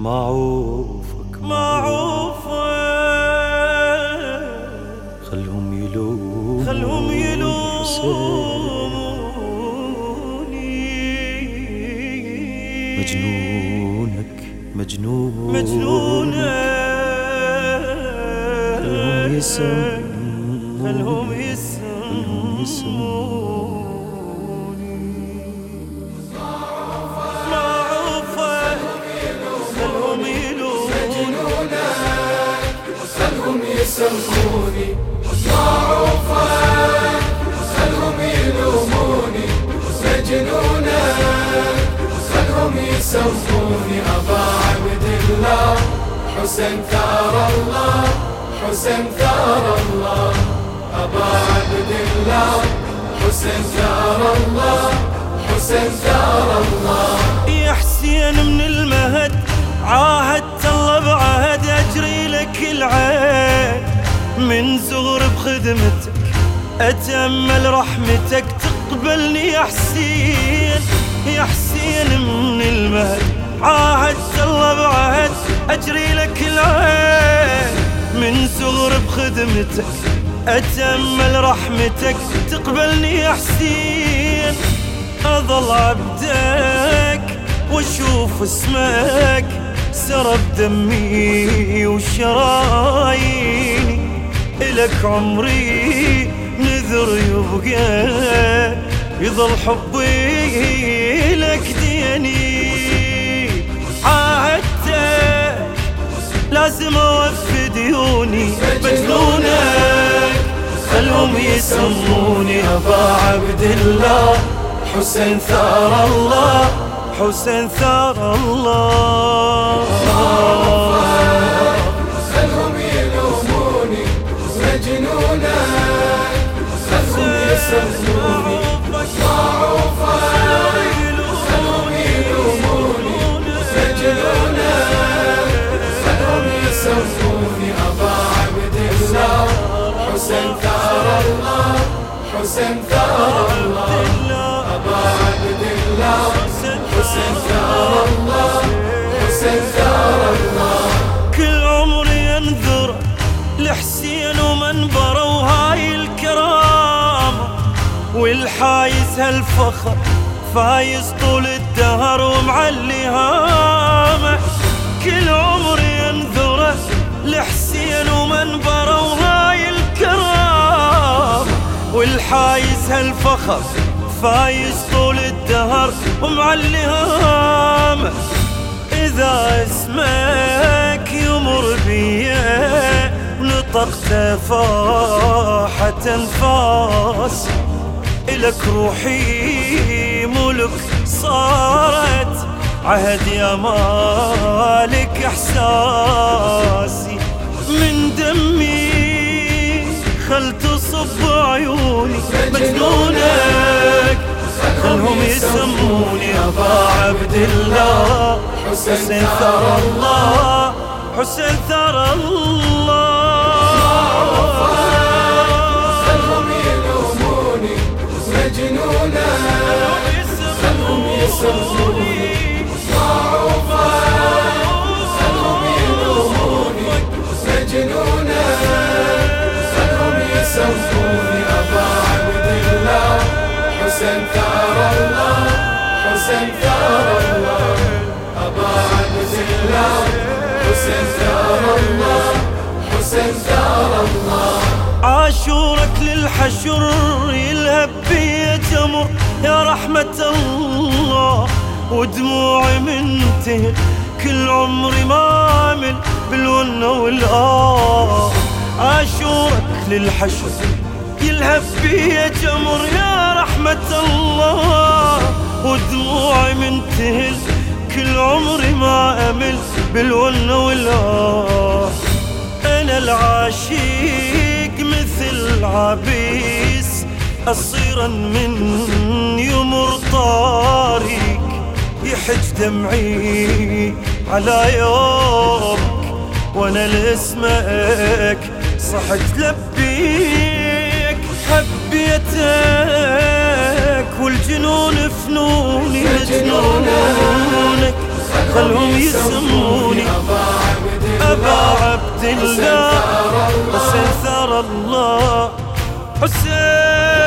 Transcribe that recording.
معروفك. معروفك. خلهم يلومون خلهم يلوموني. مجنونك مجنون مجنونة خلهم يسمون خلهم خلهم يسموني معروفة خلهم يلوموني مجنونة خلهم يسموني أبا عبد الله حسين ثار الله حسين ثار الله. أبا عبد الله حسين ثار الله حسين ثار الله. يا حسين من المهد عاهدت من زغر بخدمتك أتأمل رحمتك تقبلني يا حسين. يا حسين من المهد عاهدت الله بعهد أجري لك العين من زغر بخدمتك أتأمل رحمتك تقبلني يا حسين. أظل عبدك وأشوف اسمك سرب دمي وشراييني إلك عمري نذر يبقى يظل حبي لك ديني. عاهدتك لازم اوفي ديوني مجنونك خلهم يسموني أبا عبد الله. حسين ثار الله. حسين ثار الله. حسين ثار الله حسين ثار الله. هالفخر فايز طول الدهر ومعلي كل عمري انذره لحسين ومنبره وهاي الكرامة والحايز هالفخر فايز طول الدهر ومعلي إذا اسمك يمر بيا نطقت فاحة أنفاس إلك روحي ملك صارت. عهد يا مالك إحساسي. من دمي خل تصب عيوني. مجنونك خلهم يسموني أبا عبد الله. حسين ثرى الله حسين ثرى الله. حسين ثار الله أبا عبد حسين ثار الله حسين ثار الله عاشورك للحشر يلهب بي جمر يا رحمة الله ودموعي منتهي. كل عمري ما أمل بالونة والآه. عاشورك للحشر يلهب بي جمر يا رحمة الله. ودموعي منتهل كل عمري ما أمل بالونة والآه أنا العاشق مثل عبيس أصيرا من يمر طارق يحج دمعي على يومك. وأنا لاسمك صحت لبيك حبيتك. والجنون فنوني مجنونك خلهم يسموني. أبا عبد الله حسين ثار الله. حسين.